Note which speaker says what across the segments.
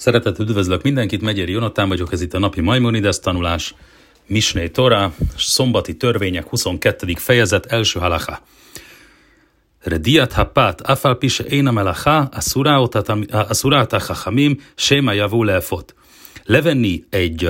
Speaker 1: Szeretettel üdvözlök mindenkit, Megyeri Jonatán vagyok, ez itt a napi Maimonides tanulás, Misné Tora, szombati törvények 22. fejezet, első halacha. Rediat hapat, afal pise éna melacha, aszurát a hachamim, séma javú lefot. Levenni egy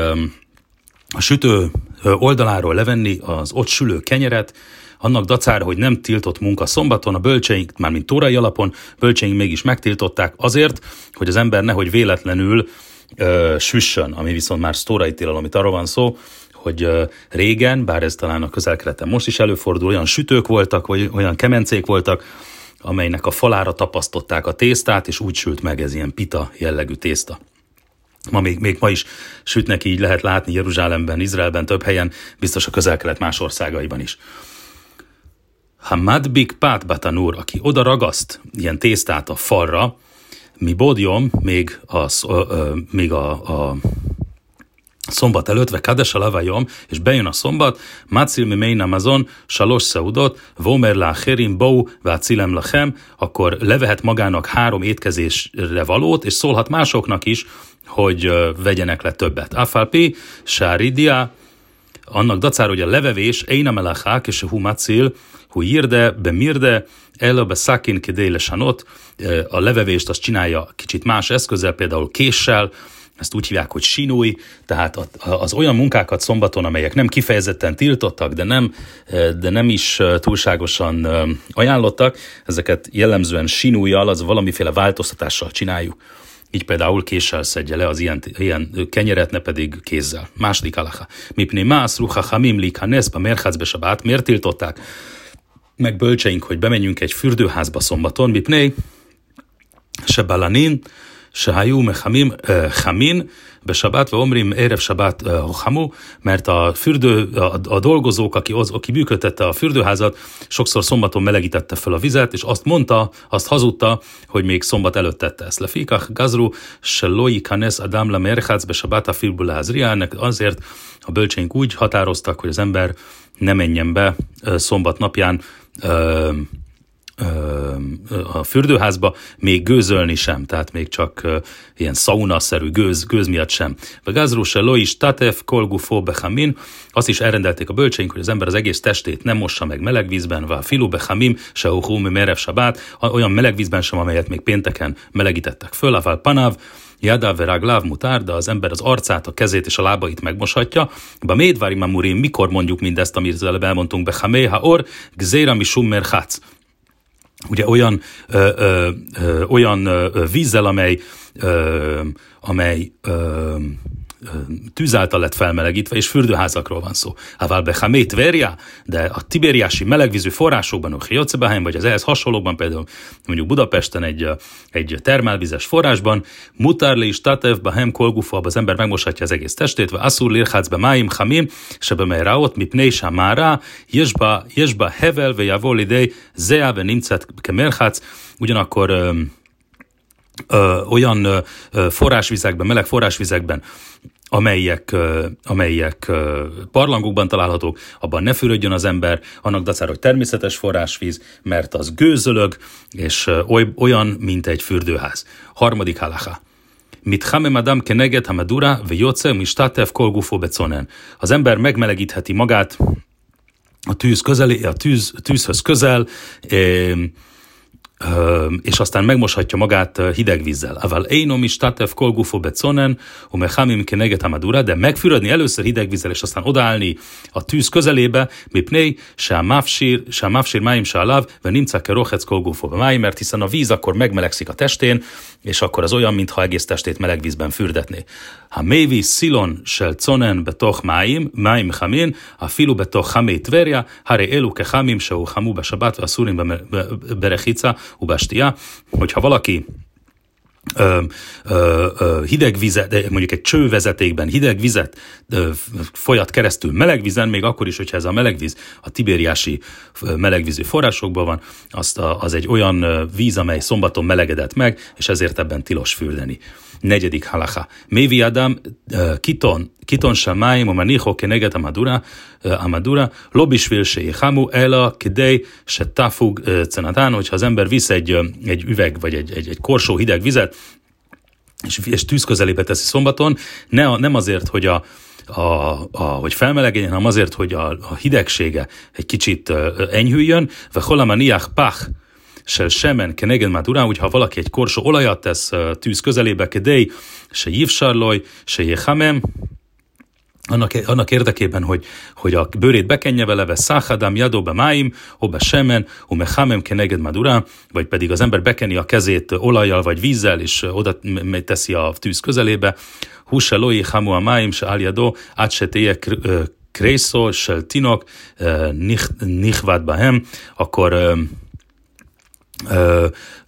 Speaker 1: a sütő oldaláról levenni az ott sülő kenyeret, annak dacára, hogy nem tiltott munka szombaton, a bölcseink, már mint tórai alapon, bölcseink mégis megtiltották azért, hogy az ember nehogy véletlenül ö, süssön, ami viszont már sztórai tilalom, amit arról van szó, hogy régen, bár ez talán a közelkeleten most is előfordul, olyan sütők voltak, vagy olyan kemencék voltak, amelynek a falára tapasztották a tésztát, és úgy sült meg ez ilyen pita jellegű tészta. Ma még, még ma is sütnek így, lehet látni Jeruzsálemben, Izraelben, több helyen, biztos a közelkelet más országaiban is. Hamadbik Pát Batanur, aki oda ragaszt ilyen tésztát a falra, mi bodjom még a, ö, még a, a szombat előtt, ve kadesa lavajom, és bejön a szombat, Macil mi mein amazon, salos seudot, vomer la herim bou, vácilem lachem, akkor levehet magának három étkezésre valót, és szólhat másoknak is, hogy vegyenek le többet. Afalpi, sáridia, annak dacára, hogy a levevés, Eina melachák és a humacil, hu írde, be mirde, el be szakin kedéle sanot, a levevést azt csinálja kicsit más eszközzel, például késsel, ezt úgy hívják, hogy sinúj, tehát az olyan munkákat szombaton, amelyek nem kifejezetten tiltottak, de nem, de nem is túlságosan ajánlottak, ezeket jellemzően sinújjal, az valamiféle változtatással csináljuk. Így például késsel szedje le az ilyen, ilyen kenyeret, ne pedig kézzel. Második alaha. Mipni más ruha hamim lika neszba merhácbe sabát. Miért tiltották meg bölcseink, hogy bemenjünk egy fürdőházba szombaton? Mipné se balanin, se hajú mechamim, chamin, besabat, vagy omrim érev sabat hamu, mert a fürdő, a, a dolgozók, aki, az, aki működtette a fürdőházat, sokszor szombaton melegítette fel a vizet, és azt mondta, azt hazudta, hogy még szombat előtt tette ezt. Lefikach gazru, se loi kanes adam la merchác besabat a firbulázriának, azért a bölcsénk úgy határoztak, hogy az ember ne menjen be szombat napján a fürdőházba, még gőzölni sem, tehát még csak ilyen szaunaszerű gőz, gőz miatt sem. Vagy gázrúse lois tatef kolgufó bechamin, azt is elrendelték a bölcseink, hogy az ember az egész testét nem mossa meg meleg vízben, vá filu bechamim, se uhum merev sabát, olyan meleg vízben sem, amelyet még pénteken melegítettek föl, avál panáv, Yada veragláv mutár, de az ember az arcát, a kezét és a lábait megmoshatja. Ba médvári mamurim, mikor mondjuk mindezt, amit előbb elmondtunk be, ha or, gzéra mi summer ugye olyan, ö, ö, ö, olyan vízzel, amely, ö, amely ö, tűz által lett felmelegítve, és fürdőházakról van szó. Hával bechamét verja, de a tibériási melegvízű forrásokban, a Hiocebeheim, vagy az ehhez hasonlóban, például mondjuk Budapesten egy, egy termálvizes forrásban, mutárli is tatev, bahem kolgufa, az ember megmoshatja az egész testét, vagy asszur lirhác be máim hamim, se be mely ráot, mi pnésa mára, jesba, jesba hevel, ve javol idej, zea, ve nimcet kemerhác, ugyanakkor ö, olyan ö, forrásvizekben, meleg forrásvizekben, amelyek, amelyek barlangokban találhatók, abban ne fürödjön az ember, annak dacára, hogy természetes forrásvíz, mert az gőzölög, és ö, olyan, mint egy fürdőház. Harmadik halacha. Mit hamem adam keneget hamadura, ve joce mistatev kolgufo beconen. Az ember megmelegítheti magát a tűz közeli, a tűz, tűzhöz közel, és aztán megmoshatja magát hideg vízzel. Aval einom is tatev kolgufo beconen, umechamim keneget amadura, de megfürödni először hideg vízzel, és aztán odállni a tűz közelébe, mipnei, se a mafsír, se a mafsír máim se a lav, ve nimca kerochec kolgufo máim, mert hiszen a víz akkor megmelegszik a testén, és akkor az olyan, mintha egész testét meleg vízben fürdetné. Ha mévi szilon sel conen betoch máim, máim chamin, a filu betoch hamé tverja, hare elu ke hamim se u hamu be sabat, a szurim berechica, ubástia, hogyha valaki ö, ö, ö, hideg vizet, mondjuk egy csővezetékben hideg vizet ö, folyat keresztül melegvízen, még akkor is, hogyha ez a melegvíz a tibériási melegvízű forrásokban van, azt a, az egy olyan víz, amely szombaton melegedett meg, és ezért ebben tilos fürdeni. Negyedik halacha. Mévi Adam kiton, kiton shamayim, o manicho keneget amadura, amadura, lobisvil hamu, ela kidej se tafug cenatán, hogyha az ember visz egy, egy üveg vagy egy, egy, egy korsó hideg vizet, és, és tűz közelébe teszi szombaton, ne, nem azért, hogy a, a, a, hogy felmelegedjen, hanem azért, hogy a, a hidegsége egy kicsit enyhüljön, ve holama niach pach, se semen kenegen már urán, hogyha valaki egy korsó olajat tesz tűz közelébe, kedei, se jívsarloj, se jéhamem, annak, annak érdekében, hogy, hogy a bőrét bekenje vele, ve száhadám jadóba máim, obe semen, ume hamem keneged madura, vagy pedig az ember bekeni a kezét olajjal vagy vízzel, és oda teszi a tűz közelébe, húse loi hamu a máim, se áljadó, át se téje krészó, se tinok, nichvad bahem, akkor Ö,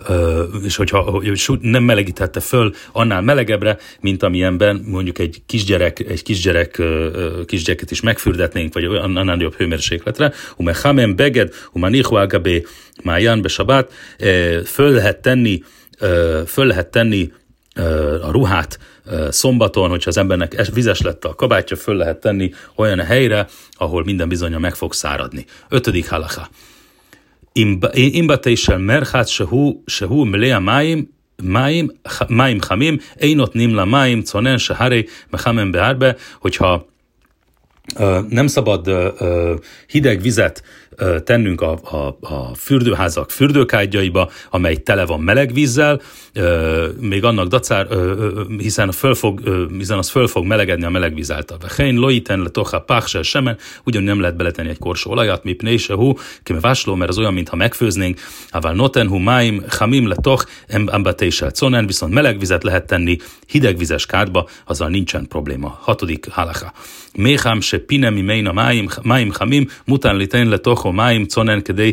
Speaker 1: ö, és hogyha nem melegítette föl annál melegebbre, mint amilyenben mondjuk egy kisgyerek, egy kisgyerek, kisgyereket is megfürdetnénk, vagy annál nagyobb hőmérsékletre, ume hamem beged, uma nihu agabé máján be sabát, föl lehet tenni, föl lehet tenni a ruhát szombaton, hogyha az embernek vizes lett a kabátja, föl lehet tenni olyan helyre, ahol minden bizonyja meg fog száradni. Ötödik halacha. אם בתי של מרחץ שהוא, שהוא מלא המים, מים, מים חמים, אין נותנים למים צונן שהרי מחמם בהרבה, hogyha nem szabad hideg vizet tennünk a, a, a fürdőházak fürdőkádjaiba, amely tele van meleg vízzel, még annak dacár, hiszen, föl fog, hiszen az föl fog melegedni a meleg víz által. Hén loiten le toha pachsel semen, ugyan nem lehet beletenni egy korsó olajat, mi pnése hu, kime vásló, mert az olyan, mintha megfőznénk, ával noten hu máim, hamim le toch, embatéssel conen, viszont meleg vizet lehet tenni hidegvizes kádba, azzal nincsen probléma. Hatodik halacha. Méhám se pinemi meina máim, máim hamim, mután le toch בתוכו מים צונן כדי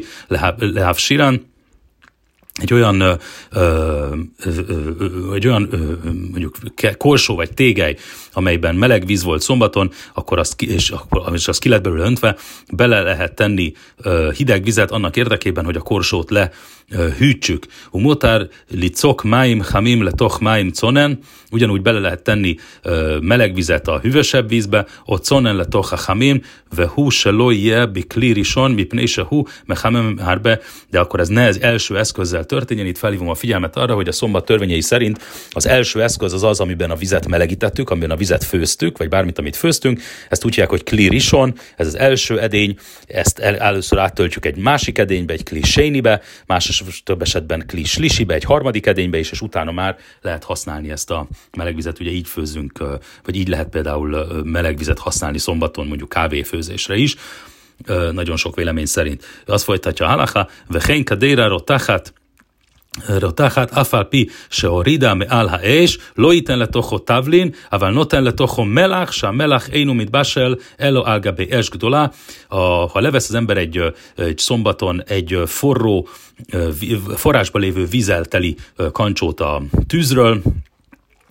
Speaker 1: להפשירן, egy olyan, ö, ö, ö, egy olyan ö, mondjuk korsó vagy tégely, amelyben meleg víz volt szombaton, akkor azt, és, akkor, és azt ki lett belőle öntve, bele lehet tenni ö, hideg vizet annak érdekében, hogy a korsót le hűtsük. Umotár licok máim hamim le toch máim conen, ugyanúgy bele lehet tenni meleg vizet a hűvösebb vízbe, ott conen le toch a hamim, ve hú se lojje bi klirison, mi pnése hú, me hamim hárbe, de akkor ez ne az első eszközzel történjen. Itt felhívom a figyelmet arra, hogy a szombat törvényei szerint az első eszköz az az, amiben a vizet melegítettük, amiben a vizet főztük, vagy bármit, amit főztünk. Ezt úgy hívják, hogy klirison, ez az első edény, ezt el, először áttöltjük egy másik edénybe, egy klisénibe, más több esetben klislisibe, egy harmadik edénybe is, és utána már lehet használni ezt a melegvizet, ugye így főzünk, vagy így lehet például melegvizet használni szombaton, mondjuk kávéfőzésre is. Nagyon sok vélemény szerint. Azt folytatja Halacha, vehén kadéra rotachat, רותחת אף על פי שהורידה מעל האש, לא ייתן לתוכו תבלין, אבל נותן לתוכו מלח, שהמלח אינו מתבשל, אלו על גבי אש גדולה. Ha levesz az ember egy, egy szombaton egy forró, forrásba lévő vízzel teli kancsót a tűzről,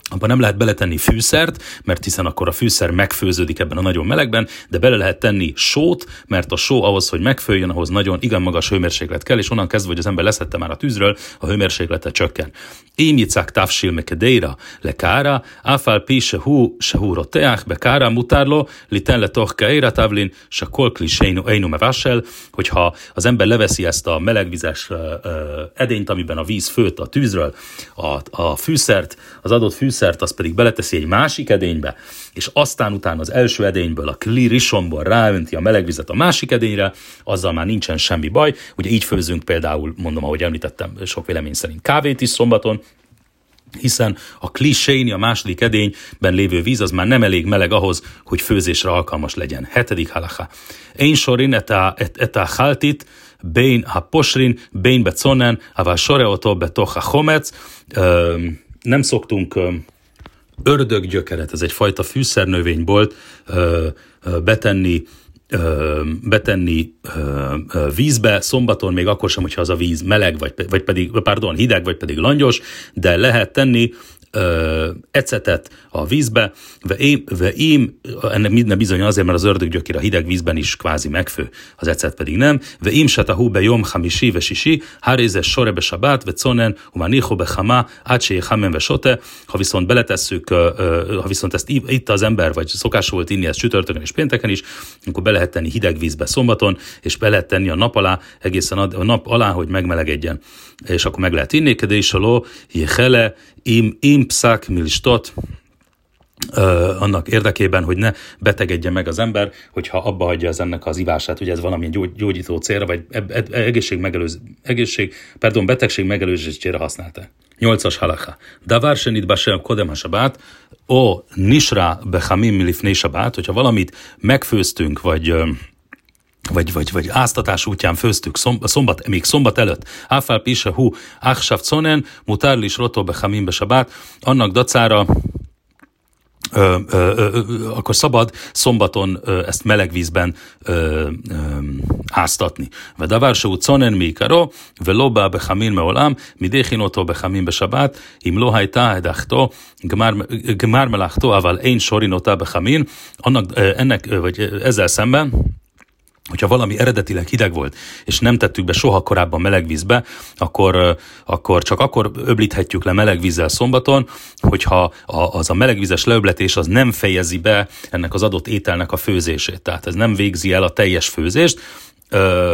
Speaker 1: abban nem lehet beletenni fűszert, mert hiszen akkor a fűszer megfőződik ebben a nagyon melegben, de bele lehet tenni sót, mert a só ahhoz, hogy megfőjön, ahhoz nagyon igen magas hőmérséklet kell, és onnan kezdve, hogy az ember leszette már a tűzről, a hőmérséklete csökken. Émjicák távsil mekedeira, le kára, áfál pi se hú, se hú roteák, be kára mutárló, ten le toch keira távlin, se kolkli seinu mevásel, hogyha az ember leveszi ezt a melegvizes edényt, amiben a víz főtt a tűzről, a, a fűszert, az adott fűszert, fűszert, azt pedig beleteszi egy másik edénybe, és aztán utána az első edényből, a klirisomból ráönti a melegvizet a másik edényre, azzal már nincsen semmi baj. Ugye így főzünk például, mondom, ahogy említettem, sok vélemény szerint kávét is szombaton, hiszen a kliséni, a második edényben lévő víz az már nem elég meleg ahhoz, hogy főzésre alkalmas legyen. Hetedik halacha. Én sorin eta, eta haltit, bén ha posrin, bén beconen, avá soreotó betoch a homec, nem szoktunk ördöggyökeret, ez egyfajta fűszernövénybolt betenni betenni vízbe, szombaton még akkor sem, hogyha az a víz meleg, vagy, vagy pedig, pardon, hideg, vagy pedig langyos, de lehet tenni ö, ecetet a vízbe, ve én, ve én, ennek minden bizony azért, mert az ördöggyökér a hideg vízben is kvázi megfő, az ecet pedig nem. Ve im se tahú be jom hamisi ve sisi, hárézes sore be sabát, ve conen, umá niho be hama, átsé hamen ve sote. Ha viszont beletesszük, ha viszont ezt itt az ember, vagy szokás volt inni ezt csütörtökön és pénteken is, akkor be lehet tenni hideg vízbe szombaton, és be lehet tenni a nap alá, egészen a nap alá, hogy megmelegedjen. És akkor meg lehet inni, de is a ló, im, im pszak milistot, annak érdekében, hogy ne betegedje meg az ember, hogyha abba hagyja az ennek az ivását, ugye ez valamilyen gyógy, gyógyító célra, vagy egészség, megelőz, egészség, pardon, betegség megelőzésére használta. Nyolcas halacha. Davar senit basel kodem hasabát, o nisra bechamim milifné sabát, hogyha valamit megfőztünk, vagy vagy, vagy, vagy áztatás útján főztük szombat, szombat még szombat előtt. Áfál pisa hú, áhsav conen, mutárlis rotobe hamimbe sabát, annak dacára Ö, ö, ö, ö, akkor szabad szombaton ö, ezt meleg vízben ö, ö, áztatni. Vedavár se utconen mi ikaro, velo ba bechamin meolam, midéchin oto bechamin besabát, im lo hajta edachto, gmár melachto, aval én sorin ota bechamin, annak, ö, ennek, ö, vagy ezzel szemben, hogyha valami eredetileg hideg volt, és nem tettük be soha korábban meleg vízbe, akkor, akkor csak akkor öblíthetjük le meleg vízzel szombaton, hogyha az a melegvízes leöbletés az nem fejezi be ennek az adott ételnek a főzését. Tehát ez nem végzi el a teljes főzést,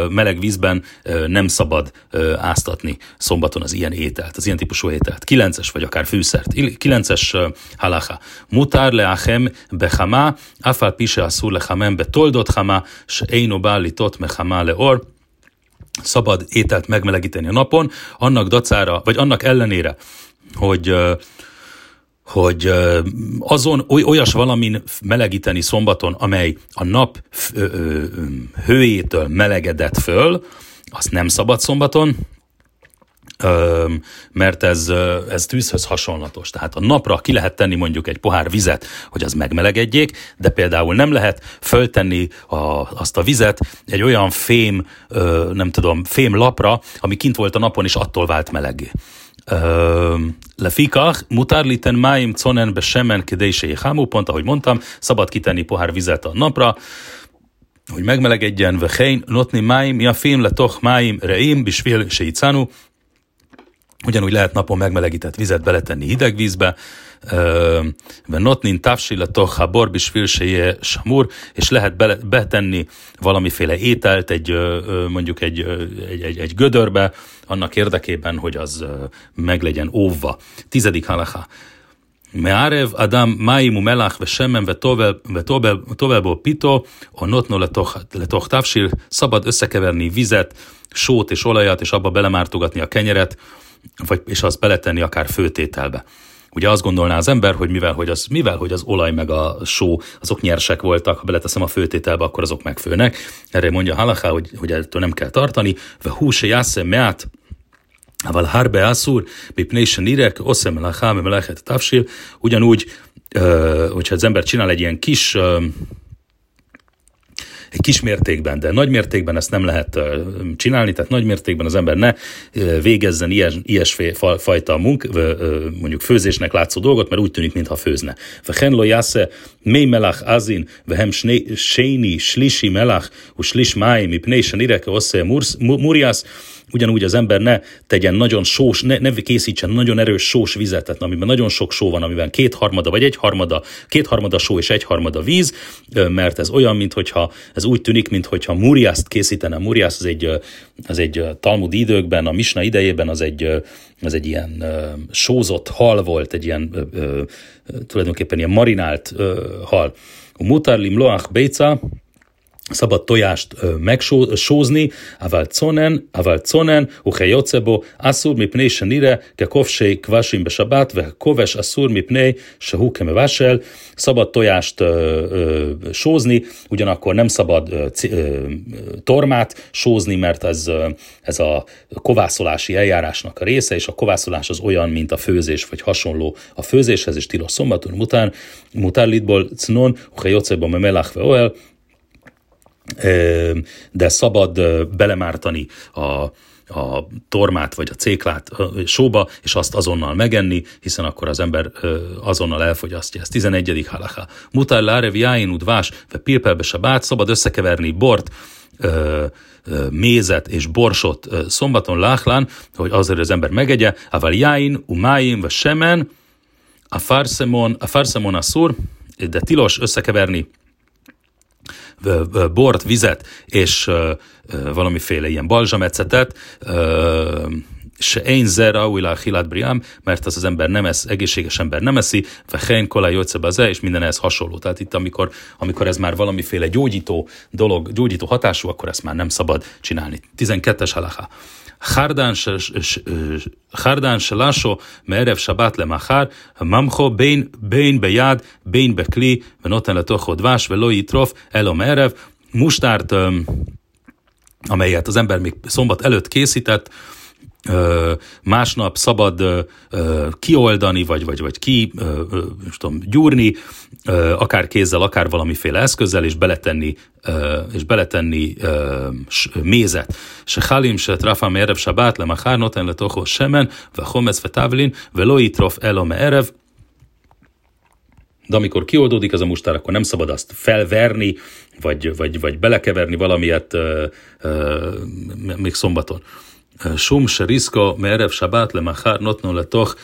Speaker 1: meleg vízben nem szabad áztatni szombaton az ilyen ételt, az ilyen típusú ételt. Kilences vagy akár fűszert. Kilences halacha. Mutár leachem bechama, afal pise asszur lechamem betoldot hama, s eino bálitot mechama leor, szabad ételt megmelegíteni a napon, annak dacára, vagy annak ellenére, hogy hogy azon olyas valamin melegíteni szombaton, amely a nap hőjétől melegedett föl, azt nem szabad szombaton, mert ez, ez tűzhöz hasonlatos. Tehát a napra ki lehet tenni mondjuk egy pohár vizet, hogy az megmelegedjék, de például nem lehet föltenni a, azt a vizet egy olyan fém, nem tudom, fém lapra, ami kint volt a napon, és attól vált melegé. Lefikach, mutárliten máim conen be semen kedése hámú, pont ahogy mondtam, szabad kitenni pohár vizet a napra, hogy megmelegedjen, vechein, notni máim, ja fém letoch máim reim, bisfél se Ugyanúgy lehet napon megmelegített vizet beletenni hideg vízbe, notnin távsi letoch a borbis filséje samur, és lehet bele, betenni valamiféle ételt egy, mondjuk egy, egy, egy, egy gödörbe, annak érdekében, hogy az meglegyen óvva. Tizedik halacha. Meárev Adam maimu Melach ve Semmen ve Tovelból Pito, a Notno letoch távsír, szabad összekeverni vizet, sót és olajat, és abba belemártogatni a kenyeret, vagy, és azt beletenni akár főtételbe. Ugye azt gondolná az ember, hogy mivel hogy az, mivel, hogy az olaj meg a só, azok nyersek voltak, ha beleteszem a főtételbe, akkor azok megfőnek. Erre mondja Halaká, hogy, hogy ettől nem kell tartani. Ve húse jászem meát, Aval harbe asszúr, mipnei senirek, oszem melachá, melachet távsil, ugyanúgy, hogyha az ember csinál egy ilyen kis egy kis mértékben, de nagy mértékben ezt nem lehet csinálni, tehát nagy mértékben az ember ne végezzen ilyes, ilyes fajta munk, mondjuk főzésnek látszó dolgot, mert úgy tűnik, mintha főzne. Vehenlo jasze mély melach azin, vehem séni slisi melach, u slis máim, ipnei senireke osze murias, Ugyanúgy az ember ne tegyen nagyon sós, ne, ne készítsen nagyon erős sós vizet, tehát amiben nagyon sok só van, amiben kétharmada vagy egyharmada, kétharmada só és egyharmada víz, mert ez olyan, mintha ez úgy tűnik, mintha muriászt készítene. Muriász az egy, az egy Talmud időkben, a Misna idejében az egy, az egy ilyen sózott hal volt, egy ilyen tulajdonképpen ilyen marinált hal. Mutarlim loach beica, szabad tojást megsózni, aval conen, aval conen, uchejotze bo, asszur mipnei senire, ke kovsei kvasim besabát, ve koves asszur mipnei se hukeme vásel, szabad tojást ö, ö, sózni, ugyanakkor nem szabad ö, ö, tormát sózni, mert ez, ö, ez a kovászolási eljárásnak a része, és a kovászolás az olyan, mint a főzés, vagy hasonló a főzéshez, és tilos szombaton mután, mután litból cnon, uchejotze bo memelach ve oel, de szabad belemártani a, a tormát vagy a céklát sóba, és azt azonnal megenni, hiszen akkor az ember azonnal elfogyasztja. Ez 11. halacha. Mutar lárev jáin udvás, ve pilpelbe se bát, szabad összekeverni bort, mézet és borsot szombaton láhlán, hogy azért az ember megegye, aval jáin, umáin, ve semen, a farsemon, a farsemon a szur, de tilos összekeverni bort, vizet és valamiféle ilyen balzsamecetet, se én zera újlá hilát briám, mert az az ember nem esz, egészséges ember nem eszi, vehén kolá jöjtsze és minden ehhez hasonló. Tehát itt, amikor, amikor ez már valamiféle gyógyító dolog, gyógyító hatású, akkor ezt már nem szabad csinálni. 12-es halaká. חרדן שלשו מערב שבת למחר, ממחו בין, בין ביד, בין בכלי, ונותן לתוכו דבש, ולא יטרוף אלו מערב. Mustárt, amelyet az ember még szombat előtt készített, másnap szabad kioldani, vagy, vagy, vagy ki, tudom, gyúrni, akár kézzel, akár valamiféle eszközzel, és beletenni, és beletenni mézet. Se halim se trafam erev sabát, le machár noten le toho semen, ve homez ve tavlin, ve loitrof elome erev, de amikor kioldódik az a mustár, akkor nem szabad azt felverni, vagy, vagy, vagy belekeverni valamilyet uh, uh, még szombaton. שום שריסקו מערב שבת למחר נותנו לתוך,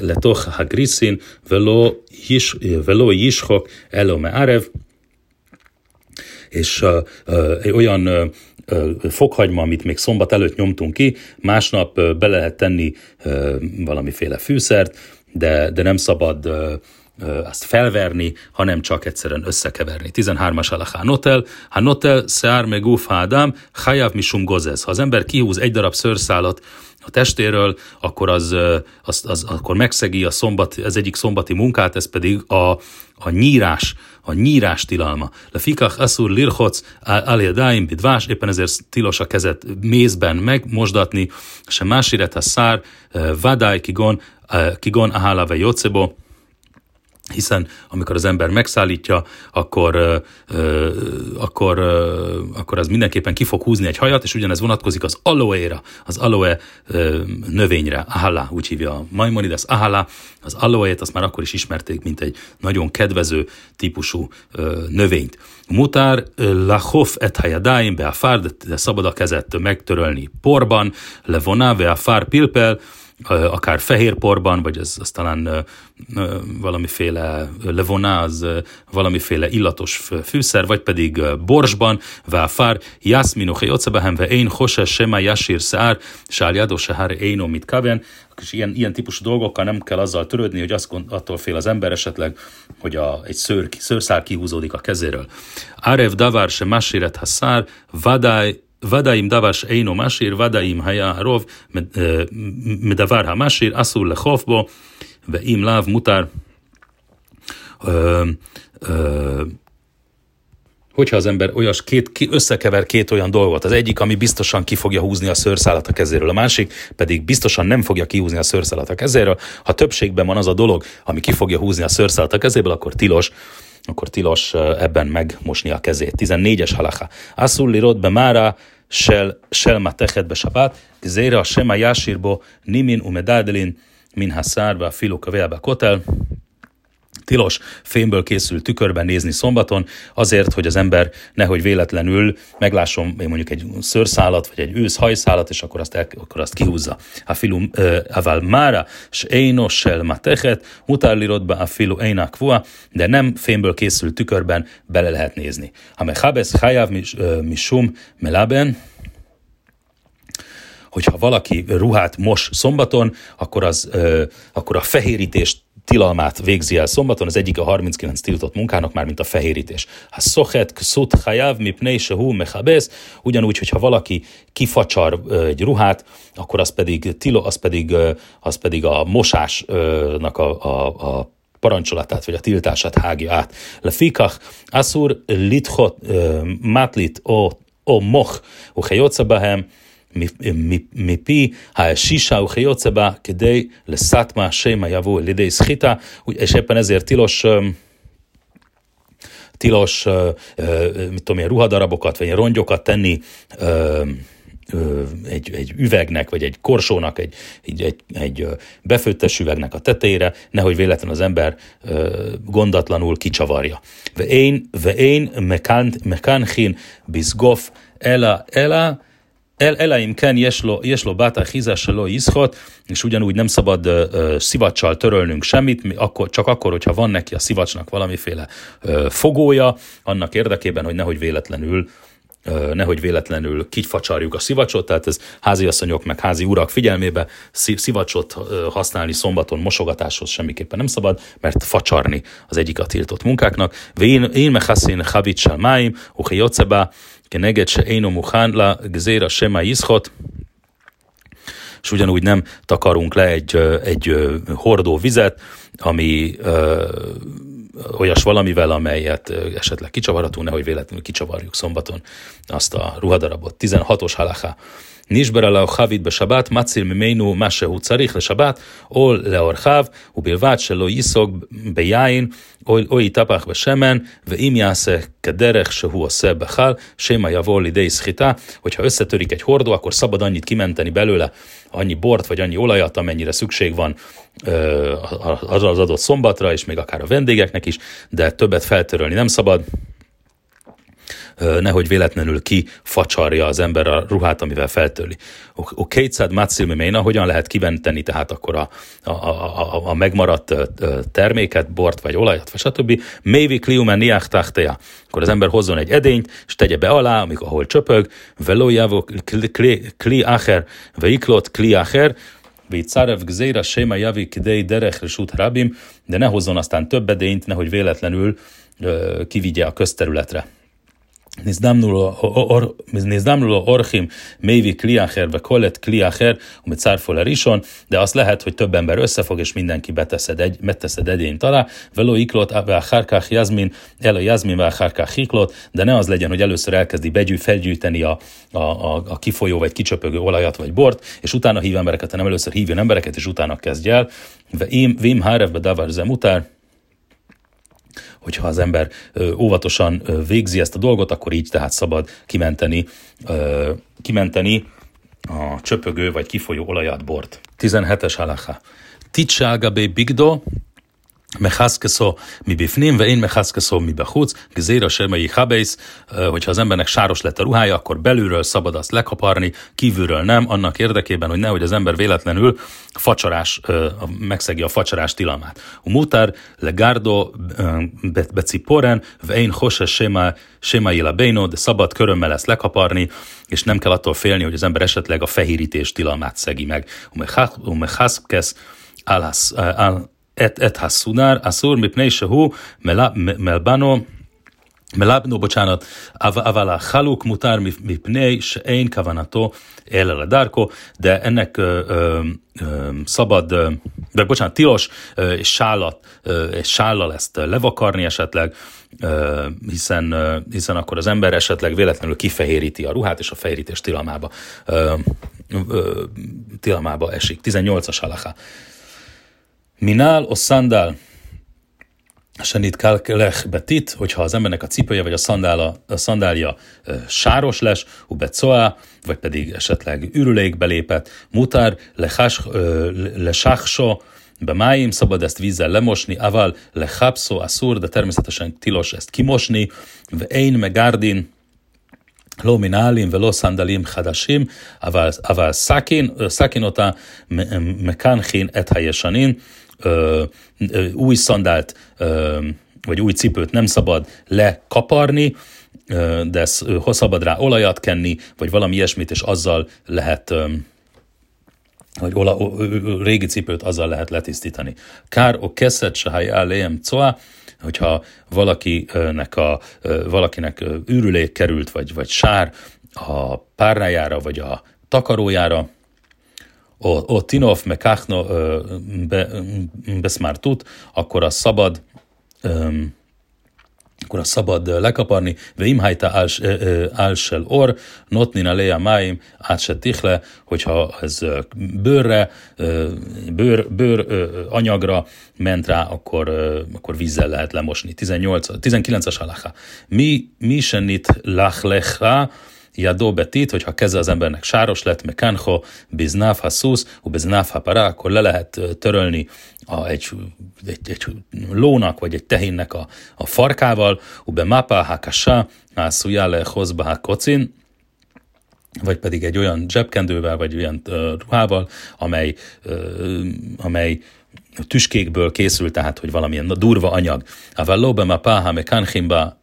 Speaker 1: לתוך הגריסין ולא, יש, ולא ישחוק אלו מערב, és uh, uh, olyan uh, fokhagyma, amit még szombat előtt nyomtunk ki, másnap uh, be lehet tenni uh, valamiféle fűszert, de, de nem szabad uh, azt felverni, hanem csak egyszerűen összekeverni. 13-as alachá notel, ha notel, szeár meg uf hádám, hajav misum gozez. Ha az ember kihúz egy darab szőrszálat a testéről, akkor az, az, az akkor megszegi a szombat, az egyik szombati munkát, ez pedig a, a nyírás, a nyírás tilalma. Le fikach aszur lirhoc aljedáim bidvás, éppen ezért tilos a kezet mézben megmosdatni, se másiret a szár, vadály kigon, kigon ahálave jocebo, hiszen amikor az ember megszállítja, akkor, ö, akkor, ö, akkor az mindenképpen ki fog húzni egy hajat, és ugyanez vonatkozik az aloe-ra, az aloe ö, növényre, ahala, úgy hívja a Maimonides, ahala, az aloe-t azt már akkor is ismerték, mint egy nagyon kedvező típusú ö, növényt. Mutár lachof et hajadáim be a fár, de szabad a kezet megtörölni porban, levoná be a fár pilpel, akár fehérporban, vagy ez, az talán valamiféle levoná, az valamiféle illatos fűszer, vagy pedig borsban, váfár, jászmino hejocebehem, ve én hose sema jasír szár, sáljádó sehár éno mit kaven, és ilyen, ilyen típusú dolgokkal nem kell azzal törődni, hogy azt, attól fél az ember esetleg, hogy a, egy szőr, szőrszál kihúzódik a kezéről. Arev davár se masiret hasszár, vadály ודאי דבר שאינו משאיר, ודאי אם היה הרוב מדבר המשאיר, אסור לחוף בו, ואם לאו מותר. hogyha az ember olyas két, ki, összekever két olyan dolgot, az egyik, ami biztosan ki fogja húzni a szőrszálat a kezéről, a másik pedig biztosan nem fogja kihúzni a szőrszálat a kezéről, ha többségben van az a dolog, ami ki fogja húzni a szőrszálat a kezéből, akkor tilos, akkor tilos ebben megmosni a kezét. 14-es halacha. Asszul lirod be mára sel, sel matechet be sabát, gzéra sema jásírbo nimin umedádelin min haszárba filu kavébe kotel. Tilos fémből készült tükörben nézni szombaton, azért, hogy az ember nehogy véletlenül meglásson mondjuk egy szőrszálat, vagy egy ősz hajszálat, és akkor azt, el, akkor azt kihúzza. A filu aval mára, s éno sel matechet, mutárlirodba a filu éna de nem fémből készült tükörben bele lehet nézni. Ha me habesz hajav misum melaben, hogyha valaki ruhát mos szombaton, akkor, az, ö, akkor a fehérítést tilalmát végzi el szombaton, az egyik a 39 tiltott munkának, már mint a fehérítés. Ha szochet kszut hajav mipnei sehu mechabez, ugyanúgy, hogyha valaki kifacsar egy ruhát, akkor az pedig, tilo, az pedig, az pedig a mosásnak a, a, a parancsolatát, vagy a tiltását hágja át. Le fikach, asur lithot matlit o, o moch, o מפי השישה וכיוצא בה כדי לסטמה שמא יבוא על ידי סחיטה, és éppen ezért tilos tilos, mit tudom én, ruhadarabokat, vagy rongyokat tenni egy, egy üvegnek, vagy egy korsónak, egy, egy, egy, egy befőttes üvegnek a tetejére, nehogy véletlen az ember gondatlanul kicsavarja. Ve én, ve én mekánchin bizgof ela, ela, el, eleim ken jeslo, jeslo báta hizásalo iszhot, és ugyanúgy nem szabad uh, uh, szivacsal törölnünk semmit, akkor, csak akkor, hogyha van neki a szivacsnak valamiféle uh, fogója, annak érdekében, hogy nehogy véletlenül nehogy véletlenül kifacsarjuk a szivacsot, tehát ez háziasszonyok meg házi urak figyelmébe szivacsot használni szombaton mosogatáshoz semmiképpen nem szabad, mert facsarni az egyik a tiltott munkáknak. Vén, én mechaszin havit máim, uhi éno muhán la gzéra sema iszhot, és ugyanúgy nem takarunk le egy, egy hordó vizet, ami olyas valamivel, amelyet esetleg kicsavarhatunk, nehogy véletlenül kicsavarjuk szombaton azt a ruhadarabot. 16-os halacha. נשבר עליו חבית בשבת, מציל ממנו מה שהוא צריך לשבת, או לאורחיו, ובלבד שלא ייסוג ביין, או, או יטפח בשמן, ואם יעשה כדרך שהוא עושה בחל, שמא יבוא לידי סחיטה, hogyha összetörik egy hordó, akkor szabad annyit kimenteni belőle, annyi bort vagy annyi olajat, amennyire szükség van az adott szombatra, és még akár a vendégeknek is, de többet feltörölni nem szabad, nehogy véletlenül ki facsarja az ember a ruhát, amivel feltöli. A kétszád mácilmiména, hogyan lehet kiventeni tehát akkor a, a, a, a megmaradt terméket, bort vagy olajat, vagy stb. Mévi kliumen niachtáchtea. Akkor az ember hozzon egy edényt, és tegye be alá, amikor ahol csöpög, velójávó kli acher, veiklot kli acher, Vicárev gzéra séma javi kidei derech resút rabim, de ne hozzon aztán több edényt, nehogy véletlenül kivigye a közterületre. נזדמנו לו אורחים mévi kli אחר וכל את kli אחר ומצרפו לראשון, de azt lehet, hogy több ember összefog, és mindenki beteszed, egy, beteszed edényt alá, veló iklot, ואחר כך יזמין, el a jazmin, ואחר כך iklot, de ne az legyen, hogy először elkezdi begyű, felgyűjteni a, a, a, a kifolyó vagy kicsöpögő olajat vagy bort, és utána hív embereket, hanem először hívjon embereket, és utána kezdj el. Vim hárevbe davar zemutár, hogyha az ember óvatosan végzi ezt a dolgot, akkor így tehát szabad kimenteni, kimenteni a csöpögő vagy kifolyó olajat, bort. 17-es halacha. Titságabé bigdo, mechaszkeszó mi bifnim, ve én mechaszkeszó mi behúc, gzéra semei habész, hogyha az embernek sáros lett a ruhája, akkor belülről szabad azt lekaparni, kívülről nem, annak érdekében, hogy nehogy az ember véletlenül facsarás, megszegi a facsarás tilalmát. A mutár legárdo beciporen, ve én hose sema, sema béno, de szabad körömmel ezt lekaparni, és nem kell attól félni, hogy az ember esetleg a fehérítés tilalmát szegi meg. Umechaszkesz, al את, את הסונר אסור מפני שהוא מלבנו מלבנו בוצ'אנות, אבל החלוק מותר מפני שאין כוונתו אלא לדרכו, de ennek ö, ö, ö, szabad, ö, de bocsánat, tilos ö, sállat, ö, sállal ezt levakarni esetleg, ö, hiszen, ö, hiszen akkor az ember esetleg véletlenül kifehéríti a ruhát, és a fehérítés tilalmába, ö, ö, tilalmába esik. 18-as halaká. Minál o szandál, senit kalkelech betit, hogyha az embernek a cipője vagy a, szandála, a szandálja sáros lesz, ubecoa, vagy pedig esetleg ürülékbe lépett, mutár lesákso, bemáim, szabad ezt vízzel lemosni, aval lechapszó, asszur, de természetesen tilos ezt kimosni, én megárdin, לא מנהלים ולא סנדלים חדשים, אבל, אבל סכין, סכין אותה מקנחין את הישנים, ö, ö, új szandált ö, vagy új cipőt nem szabad lekaparni, ö, de szabad rá olajat kenni, vagy valami ilyesmit, és azzal lehet ö, vagy ola, régi cipőt azzal lehet letisztítani. Kár o keszet se haj coa, hogyha valakinek, a, valakinek űrülék került, vagy, vagy sár a párnájára, vagy a takarójára, o, o tinov me kachno be, beszmártut, akkor a szabad um, akkor a szabad lekaparni, ve imhajta álsel or, notnina leja máim, át se tichle, hogyha ez bőrre, bőr, bőr anyagra ment rá, akkor, akkor vízzel lehet lemosni. 18, 19-as halacha. Mi, mi senit lachlecha, jadó betit, hogyha keze az embernek sáros lett, mekanho, biznav hasusz, u biznav para, akkor le lehet törölni a, egy, egy, egy, lónak vagy egy tehénnek a, a farkával, u be mapa hakasa, ászujá le hozba kocin, vagy pedig egy olyan zsebkendővel, vagy olyan uh, ruhával, amely, uh, amely tüskékből készül, tehát hogy valamilyen durva anyag. Aval lobe ma paha me kanchimba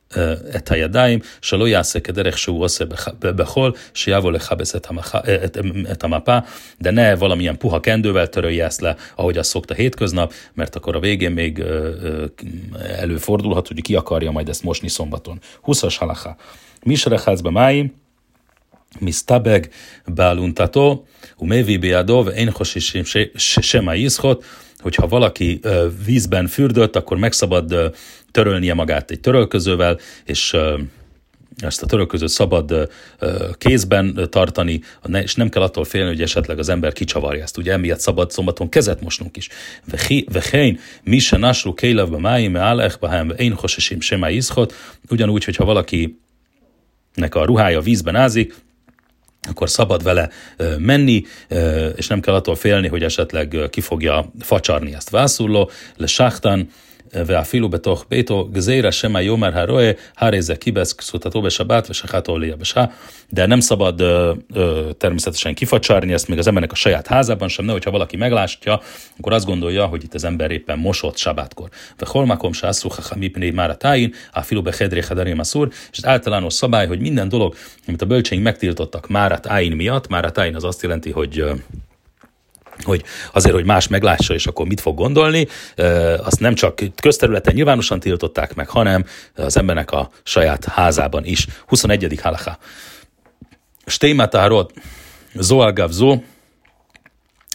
Speaker 1: את הידיים, שלא יעשה כדרך שהוא עושה בחול, שיבוא לכבס את, המח... את, את המapa, de ne valamilyen puha kendővel törölje ezt le, ahogy azt szokta hétköznap, mert akkor a végén még előfordulhat, hogy ki akarja majd ezt mosni szombaton. 20-as halacha. Misrechác be máim, מסתבג בעלונתתו ומביא בידו ואין חוששים שמא ישחot, hogyha valaki vízben fürdött, akkor megszabad törölnie magát egy törölközővel, és ezt a törölközőt szabad kézben tartani, és nem kell attól félni, hogy esetleg az ember kicsavarja ezt. Ugye emiatt szabad szombaton kezet mosnunk is. Vehén, mi se nasru kélavba máim, állech, bahem, én hosesim sem ugyanúgy, hogyha valaki nek a ruhája vízben ázik, akkor szabad vele menni, és nem kell attól félni, hogy esetleg ki fogja facsarni ezt. Vászuló, le sáhtán, ואפילו בתוך ביתו, גזירה שמא יאמר הרועה, הרי זה כיבס כסותתו בשבת ושחטו ליבשה, de nem szabad ö, ö, természetesen kifacsarni ezt még az embernek a saját házában sem, ne, hogyha valaki meglátja, akkor azt gondolja, hogy itt az ember éppen mosott sabátkor. Ve holmakom se asszú hachamipné már a tájin, a filu behedré hedarém a szúr, és az általános szabály, hogy minden dolog, amit a bölcséink megtiltottak már a tájin miatt, már a tájin az azt jelenti, hogy hogy azért, hogy más meglássa, és akkor mit fog gondolni, azt nem csak közterületen nyilvánosan tiltották meg, hanem az embernek a saját házában is. 21. halacha. Stématárod, zoalgav zó,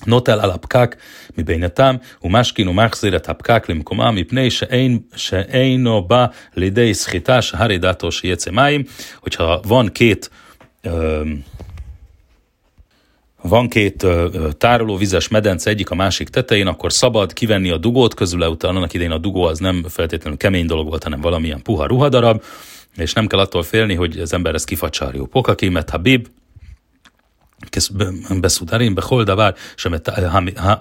Speaker 1: נוטל על הפקק מבינתם, ומשכין ומחזיר את הפקק למקומם, מפני שאין, שאינו בא לידי סחיטה שהרי דעתו שיצא מים, hogyha van két van két tárolóvizes medence egyik a másik tetején, akkor szabad kivenni a dugót közül, utána annak idején a dugó az nem feltétlenül kemény dolog volt, hanem valamilyen puha ruhadarab, és nem kell attól félni, hogy az ember ezt kifacsarja. Pokaki, met habib, בסודרים בכל דבר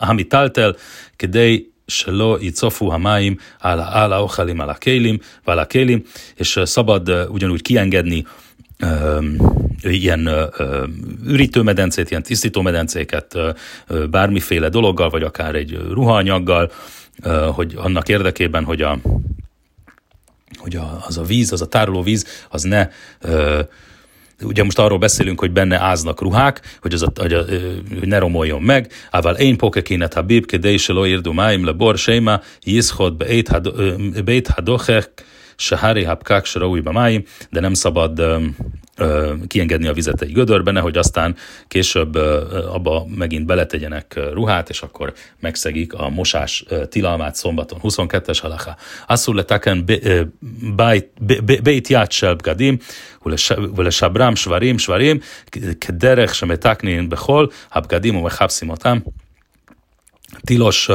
Speaker 1: המיטלטל כדי שלא יצופו המים על, על האוכלים, על הכלים ועל הכלים, és szabad ugyanúgy kiengedni ilyen ürítőmedencét, ilyen tisztítómedencéket bármiféle dologgal, vagy akár egy ruhanyaggal, hogy annak érdekében, hogy, a, hogy az a víz, az a tároló víz, az ne ugye most arról beszélünk, hogy benne áznak ruhák, hogy, az a, hogy, a, hogy ne romoljon meg. Ával én pokekinet habib, kedei se lo irdu máim le bor séma, jiszhod beit hadochek, Sahari hapkák se máim, de nem szabad kiengedni a vizet egy gödörbe, nehogy aztán később ö, abba megint beletegyenek ruhát, és akkor megszegik a mosás ö, tilalmát szombaton. 22-es halacha. Asszul letaken beit ját gadim, ולשברם שברים שברים, כדרך שמתקנין בחול, הבגדים ומחפשים אותם. tilos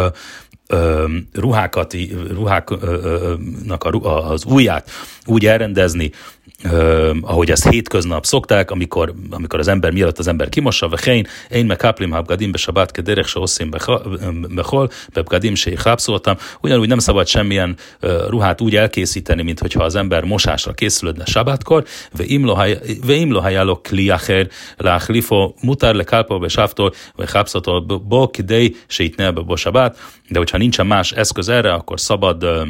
Speaker 1: ruhákat, ruháknak az ujját úgy elrendezni, Uh, ahogy ezt hétköznap szokták, amikor, amikor az ember, mielőtt az ember kimossa, vehén, én meg kaplim habgadim be sabat kederek se oszim behol, bebgadim se hápszoltam. Ugyanúgy nem szabad semmilyen uh, ruhát úgy elkészíteni, mint hogyha az ember mosásra készülődne sabatkor, ve imlohajálok kliacher, láchlifo, mutár le kálpa be sáftól, ve hápszoltól, bo kidei se itt ne be sabat, de hogyha nincsen más eszköz erre, akkor szabad uh,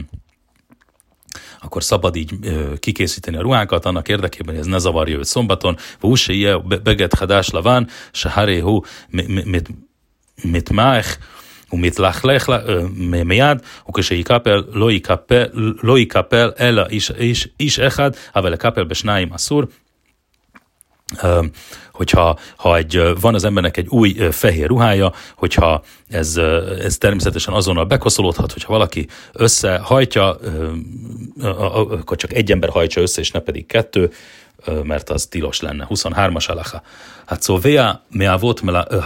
Speaker 1: akkor szabad így ö, kikészíteni a ruhákat, annak érdekében, hogy ez ne zavarja őt szombaton. Vúse ie beget hadás laván, se haréhu mit mách, ומתלכלך מיד, וכשיקפל לא יקפל אלא איש, איש, איש אחד, אבל לקפל בשניים אסור. hogyha ha egy, van az embernek egy új fehér ruhája, hogyha ez, ez természetesen azonnal bekoszolódhat, hogyha valaki összehajtja, akkor csak egy ember hajtsa össze, és ne pedig kettő, mert az tilos lenne. 23-as alaha.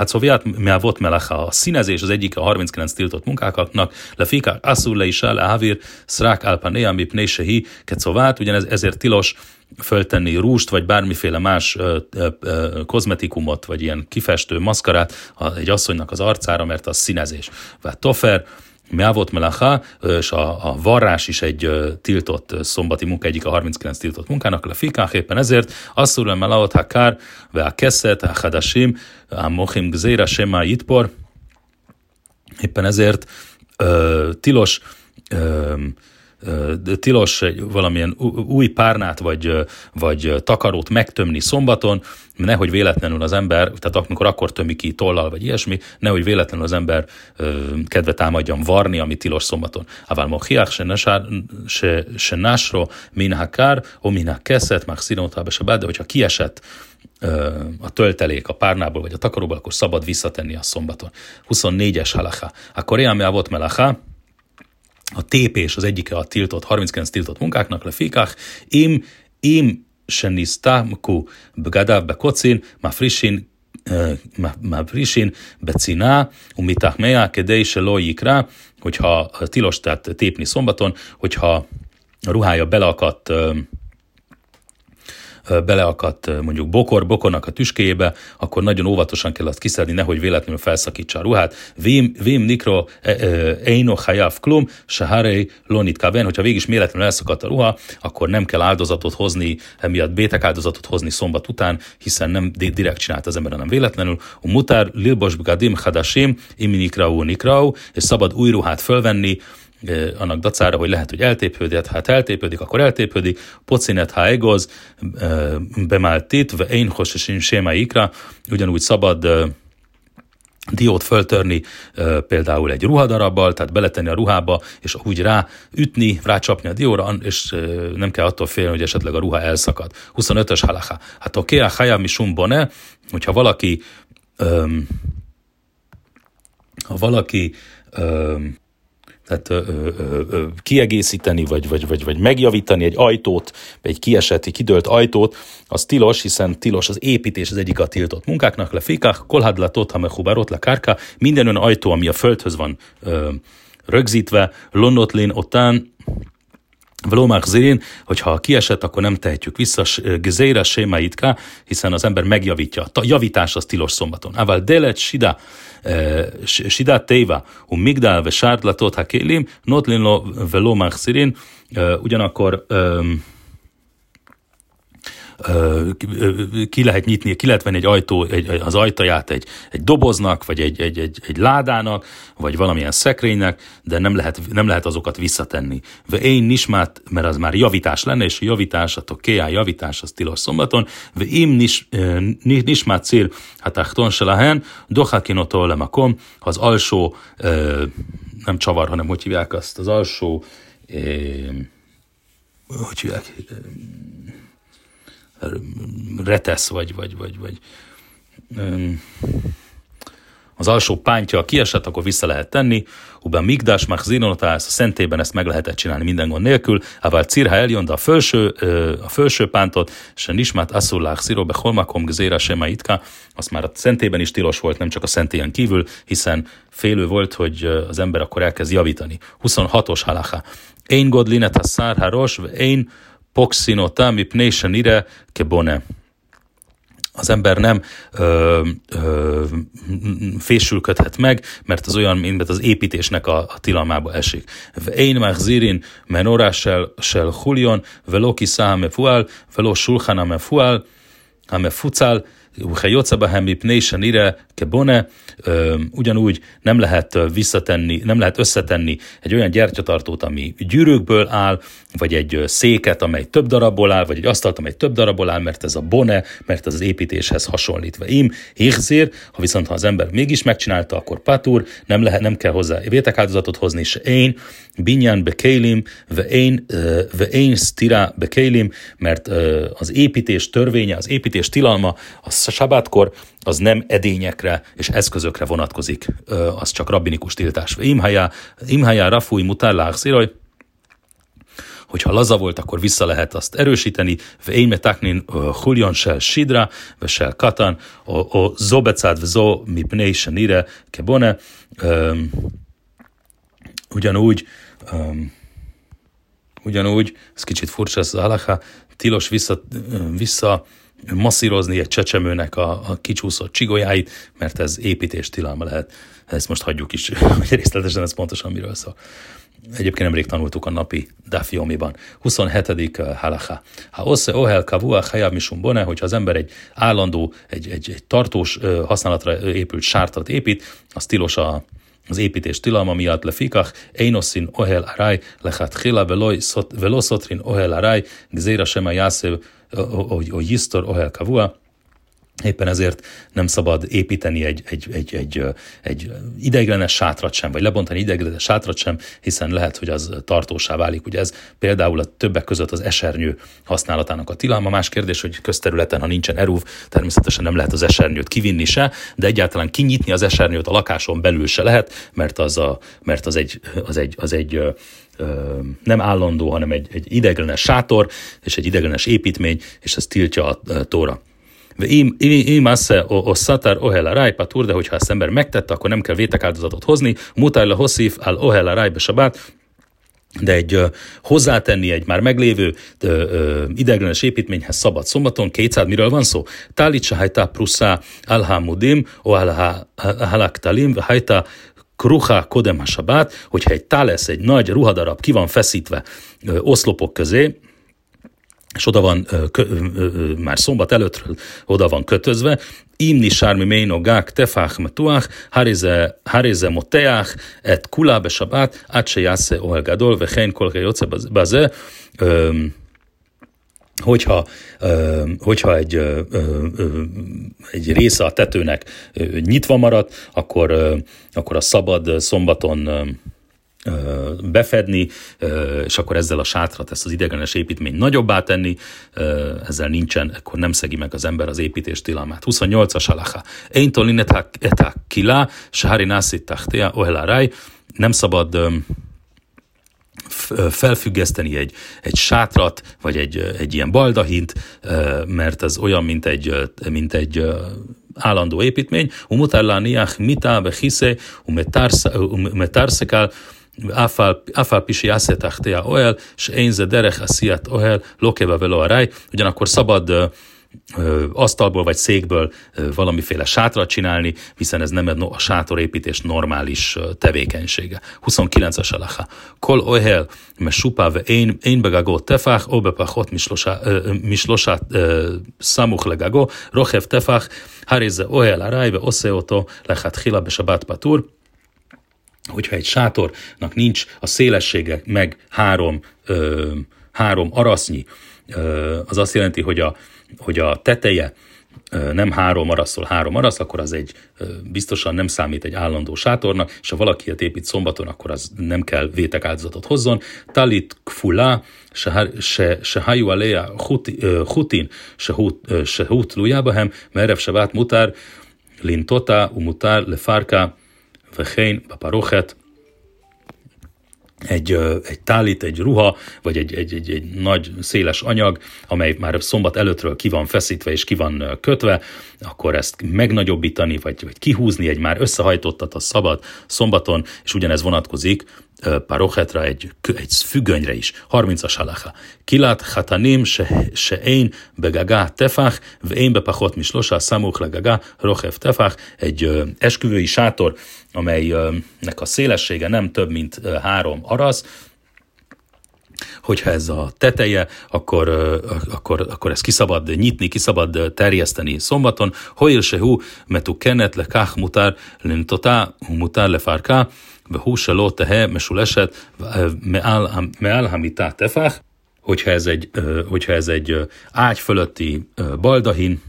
Speaker 1: Szóvéát meávot melacha. A színezés az egyik a 39 tiltott munkáknak. Lefika asszul le is el, ávir, szrák alpanea, mipné sehi, kecovát, ugyanez ezért tilos föltenni rúst, vagy bármiféle más ö, ö, ö, kozmetikumot, vagy ilyen kifestő maszkarát egy asszonynak az arcára, mert az színezés. Vagy tofer, Meavot Melacha, és a, a varrás is egy tiltott szombati munka, egyik a 39 tiltott munkának, a fikák éppen ezért, asszur Melaot Hakár, ve a Kesset, a Hadashim, a Mochim Gzéra Sema Itpor, éppen ezért ö, tilos ö, tilos valamilyen új párnát vagy, vagy takarót megtömni szombaton, nehogy véletlenül az ember, tehát amikor akkor tömi ki tollal vagy ilyesmi, nehogy véletlenül az ember kedve támadjon varni, ami tilos szombaton. Aval mochiach se násro min hakár, o min hakeszet, már színótába se de hogyha kiesett a töltelék a párnából vagy a takaróból, akkor szabad visszatenni a szombaton. 24-es halacha. Akkor ilyen volt melacha, a tépés az egyike a tiltott, 39 tiltott munkáknak, le fikák, im, im senisztámku bgadáv bekocin, ma frissin eh, mavrisin, becina, umitach mea, kedei seló ikra, hogyha tilos, tehát tépni szombaton, hogyha a ruhája beleakadt eh, beleakadt mondjuk bokor, bokornak a tüskéjébe, akkor nagyon óvatosan kell azt kiszedni, nehogy véletlenül felszakítsa a ruhát. Vém, vém nikro eino hayav klum, saharei lonit kaven, hogyha végig is véletlenül elszakadt a ruha, akkor nem kell áldozatot hozni, emiatt bétek áldozatot hozni szombat után, hiszen nem direkt csinált az ember, hanem véletlenül. A mutár lilbos gadim hadashim, imi nikrau nikrau, és szabad új ruhát fölvenni, annak dacára, hogy lehet, hogy eltépődik, hát eltépődik, akkor eltépődik, pocinet ha egoz, bemáltit, ve én hosesin sémáikra, ugyanúgy szabad diót föltörni például egy ruhadarabbal, tehát beletenni a ruhába, és úgy rá ütni, rácsapni a dióra, és nem kell attól félni, hogy esetleg a ruha elszakad. 25-ös halacha. Hát oké, a hajav mi sumbone, hogyha valaki ha valaki tehát ö, ö, ö, kiegészíteni, vagy, vagy, vagy, vagy megjavítani egy ajtót, egy kieseti, kidőlt ajtót, az tilos, hiszen tilos az építés az egyik a tiltott munkáknak, le fikach, kolhadlatot, ha mehubarot, le kárka, minden olyan ajtó, ami a földhöz van ö, rögzítve, lonotlin, otán, Vlomach zén, hogyha kiesett, akkor nem tehetjük vissza, gzéra sémaitka, hiszen az ember megjavítja. A javítás az tilos szombaton. Ával delet sida, sida téva, um migdál ve sártlatot ha kélim, notlin lo velomach zén, ugyanakkor ki lehet nyitni, ki lehet venni egy ajtó, egy, az ajtaját egy, egy doboznak, vagy egy, egy, egy, egy ládának, vagy valamilyen szekrénynek, de nem lehet, nem lehet azokat visszatenni. Ve én nismát, mert az már javítás lenne, és a javítás, a kéá javítás, az tilos szombaton, ve im nis, nismát cél, hát achton se lehen, dohakinotól lemakom, az alsó, nem csavar, hanem hogy hívják azt, az alsó, hogy hívják, retesz, vagy, vagy, vagy, vagy az alsó pántja kiesett, akkor vissza lehet tenni. Uben migdás, már zinonotász, a szentében ezt meg lehetett csinálni minden gond nélkül. Ával cirha eljön, de a felső, a felső pántot, se nismát asszulák szirobe holmakom gzéra sema itka, azt már a szentében is tilos volt, nem csak a szentélyen kívül, hiszen félő volt, hogy az ember akkor elkezd javítani. 26-os halacha. Én godlinet a szárháros, én poxinota mipnei shenire kebone. Az ember nem ö, ö, fésülködhet meg, mert az olyan, mint az építésnek a, a tilalmába esik. Én már zirin menora sel, sel hulion, velo kisá me fuál, velo sulchana me fuál, me fucál, ire kebone, ugyanúgy nem lehet visszatenni, nem lehet összetenni egy olyan gyertyatartót, ami gyűrűkből áll, vagy egy széket, amely több darabból áll, vagy egy asztalt, amely több darabból áll, mert ez a bone, mert ez az építéshez hasonlítva. Im, hirzér, ha viszont ha az ember mégis megcsinálta, akkor patur, nem, lehet, nem kell hozzá vétekáldozatot hozni, és én, binyan bekélim, ve én, stira bekélim, mert az építés törvénye, az építés tilalma, a sabátkor az nem edényekre és eszközökre vonatkozik, az csak rabbinikus tiltás. Imhajá rafúj mutálláh sziraj, hogyha laza volt, akkor vissza lehet azt erősíteni. Én metaknin huljon sel sidra, ve sel katan, o zobecad zo mi pnei senire kebone. Ugyanúgy, ugyanúgy, ez kicsit furcsa ez az alaha, tilos vissza, vissza masszírozni egy csecsemőnek a, a kicsúszott csigolyáit, mert ez építés tilalma lehet. Ezt most hagyjuk is, hogy részletesen ez pontosan miről szól. Egyébként nemrég tanultuk a napi Dafiomiban. 27. halacha. Ha osze ohel kavua hayav misum bone, hogyha az ember egy állandó, egy, egy, egy tartós használatra épült sártat épít, az tilos a, az építés tilalma miatt lefikach, Einoszin ohel aráj, lechat chila, velo szotrin ohel aráj, gzéra sema jásző, o jisztor ohel kavua, Éppen ezért nem szabad építeni egy, egy, egy, egy, egy ideiglenes sátrat sem, vagy lebontani ideiglenes sátrat sem, hiszen lehet, hogy az tartósá válik. Ugye ez például a többek között az esernyő használatának a tilalma. Más kérdés, hogy közterületen, ha nincsen erúv, természetesen nem lehet az esernyőt kivinni se, de egyáltalán kinyitni az esernyőt a lakáson belül se lehet, mert az, a, mert az egy, az egy, az egy nem állandó, hanem egy, egy ideiglenes sátor és egy ideiglenes építmény, és ez tiltja a tóra. Im asse o szatar ohel a rájpatur, de hogyha ezt ember megtette, akkor nem kell vétek áldozatot hozni. Mutar le hosszív al ohel a rájbe sabát, de egy hozzátenni egy már meglévő ö, ö, ideglenes építményhez szabad szombaton, 200, miről van szó? Tálítsa hajta pruszá alhamudim, o alhalaktalim, hajta kruha kodem a sabát, hogyha egy tálesz, egy nagy ruhadarab ki van feszítve ö, oszlopok közé, és oda van, kö, már szombat előttről oda van kötözve, Imni sármi méno gák tefach metuach, harize, harize moteach, et kula besabát, át se jásze ohel gadol, vechein kolke joce baze, hogyha, hogyha egy, egy része a tetőnek nyitva maradt, akkor, akkor a szabad szombaton befedni, és akkor ezzel a sátrat, ezt az idegenes építményt nagyobbá tenni, ezzel nincsen, akkor nem szegi meg az ember az építés tilalmát. 28-as alaha. Én tolin eták kilá, sári nászit tahtea, oheláráj, nem szabad felfüggeszteni egy, egy sátrat, vagy egy, egy ilyen baldahint, mert ez olyan, mint egy, mint egy állandó építmény. Umutár niach mitá be hisze, umetárszekál, Áfál pisi ászétachtea ohel, és énze derech asziat ohel, lokeva velo a ráj, ugyanakkor szabad asztalból vagy székből valamiféle sátrat csinálni, hiszen ez nem a sátorépítés normális tevékenysége. 29-es alaha. Kol ohel mesupá ve én, én begagó tefach, obepachot mislosát samuch legagó, rochev tefach, harézze ohel a ráj, ve oszeotó lechat hila be patur, hogyha egy sátornak nincs a szélessége meg három, ö, három arasznyi, ö, az azt jelenti, hogy a, hogy a teteje ö, nem három araszol három arasz, akkor az egy ö, biztosan nem számít egy állandó sátornak, és ha valaki ilyet épít szombaton, akkor az nem kell vétek áldozatot hozzon. Talit kfula, se haju aleja hutin, se hut lujábahem, merev se vát mutár, lintota, umutár, lefárka, vechén, paparochet, egy, egy tálit, egy ruha, vagy egy, egy, egy, egy nagy széles anyag, amely már szombat előttről ki van feszítve és ki van kötve, akkor ezt megnagyobbítani, vagy, vagy kihúzni egy már összehajtottat a szabad szombaton, és ugyanez vonatkozik parochetra, egy, egy függönyre is. 30-as halacha. Kilat hatanim se, se én begagá tefach, v én bepachot mislosa samuk legagá rochev tefach, egy esküvői sátor, amelynek a szélessége nem több, mint három arasz, hogyha ez a teteje, akkor, akkor, akkor ezt kiszabad nyitni, kiszabad terjeszteni szombaton. Hoil sehu metu kenet le kach mutar lintotá mutar le farká, והוא שלא תהא משולשת מעל, מעל המיטה טפח, hogyha ez egy, hogyha ez egy ágy fölötti baldahin,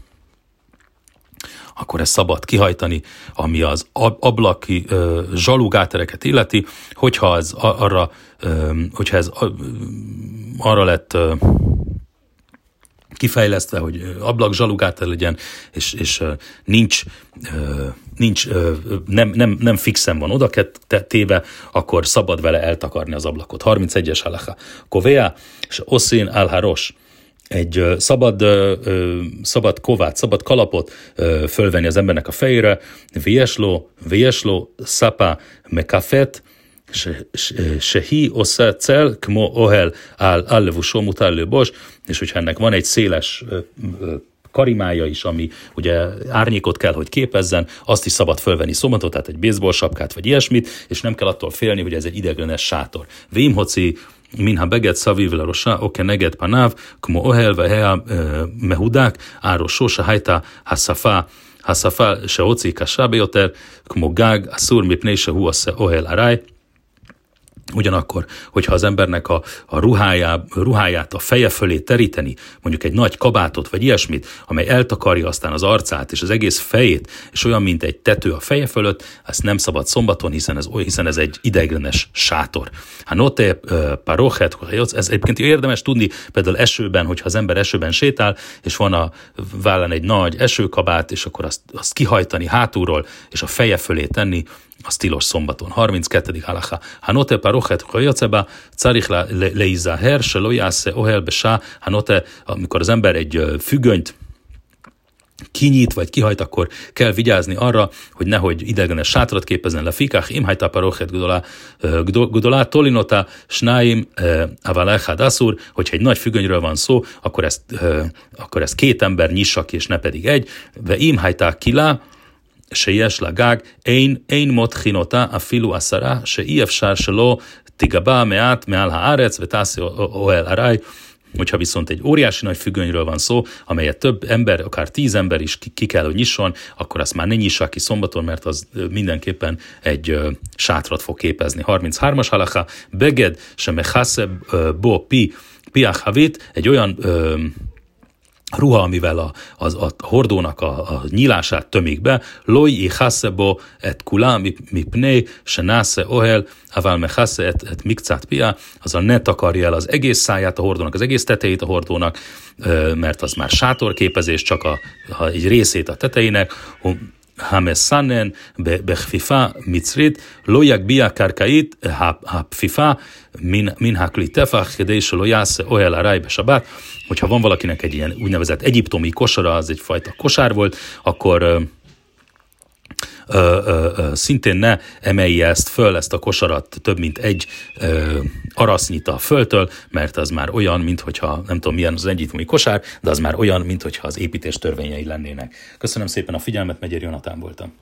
Speaker 1: akkor ez szabad kihajtani, ami az ablaki zsalugátereket illeti, hogyha ez arra, hogyha ez arra lett kifejlesztve, hogy ablak zsalugáter legyen, és, és nincs, nincs nem, nem, nem fixen van oda téve, akkor szabad vele eltakarni az ablakot. 31-es halacha. Kovea, és oszin alharos egy szabad, szabad kovát, szabad kalapot fölvenni az embernek a fejére, viesló, viesló, szapa, mekafet, sehi osze cel, kmo ohel al allevusó mutál lőbos, és hogyha ennek van egy széles karimája is, ami ugye árnyékot kell, hogy képezzen, azt is szabad fölvenni szomatot, tehát egy baseball sapkát vagy ilyesmit, és nem kell attól félni, hogy ez egy ideglenes sátor. Vémhoci מן הבגד סביב לראשה או כנגד פניו, כמו אוהל, והיה אה, מהודק על ראשו שהייתה השפה. השפה שהוציא קשה ביותר, כמו גג, אסור מפני שהוא עושה אוהל ארעי. Ugyanakkor, hogyha az embernek a, a ruhájá, ruháját a feje fölé teríteni, mondjuk egy nagy kabátot vagy ilyesmit, amely eltakarja aztán az arcát és az egész fejét, és olyan, mint egy tető a feje fölött, ezt nem szabad szombaton, hiszen ez, hiszen ez egy ideiglenes sátor. Ha note parochet, ez egyébként érdemes tudni, például esőben, hogyha az ember esőben sétál, és van a vállán egy nagy esőkabát, és akkor azt, azt kihajtani hátulról, és a feje fölé tenni, az tilos szombaton. 32. halacha. Hanote parochet kajaceba, carich leizaher, se lojásze ohel besá, hanote, amikor az ember egy függönyt kinyit vagy kihajt, akkor kell vigyázni arra, hogy nehogy idegenes sátrat képezzen le. Fikach imhajta parochet gudolá, tolinota, snáim, avalechad asur, hogyha egy nagy függönyről van szó, akkor ezt, akkor ezt két ember nyissa és ne pedig egy. Ve imhajta kilá, שיש לגג, אין, אין מותחינותה אפילו עשרה, שאי אפשר שלא תיגבה מעט מעל הארץ ותעשה אוהל ארעי. Hogyha viszont egy óriási nagy függönyről van szó, amelyet több ember, akár tíz ember is ki, ki kell, hogy nyisson, akkor azt már ne nyissa ki szombaton, mert az mindenképpen egy ö, sátrat fog képezni. 33-as halacha, beged se mechase bo pi piach havit, egy olyan ö, ruha, amivel a, az, a hordónak a, a nyílását tömik be, loj i hasebo et kula mipné, se násze ohel, aval me hasse et, et mikcát pia, a ne takarja el az egész száját a hordónak, az egész tetejét a hordónak, mert az már sátorképezés, csak a, a, egy részét a tetejének, המסנן בכפיפה מצרית לא יגביה קרקעית הפפיפה מן, מן הכלי טפח כדי שלא יעשה אוהל ארעי בשבת. Hogyha van valakinek egy ilyen úgynevezett egyiptomi kosara, az egyfajta kosár volt, akkor ö, ö, ö, szintén ne emelje ezt föl, ezt a kosarat több mint egy ö, arasznyit a föltől, mert az már olyan, mint hogyha, nem tudom milyen az egyiptomi kosár, de az már olyan, mint hogyha az építés törvényei lennének. Köszönöm szépen a figyelmet, Megyér Jonatán voltam.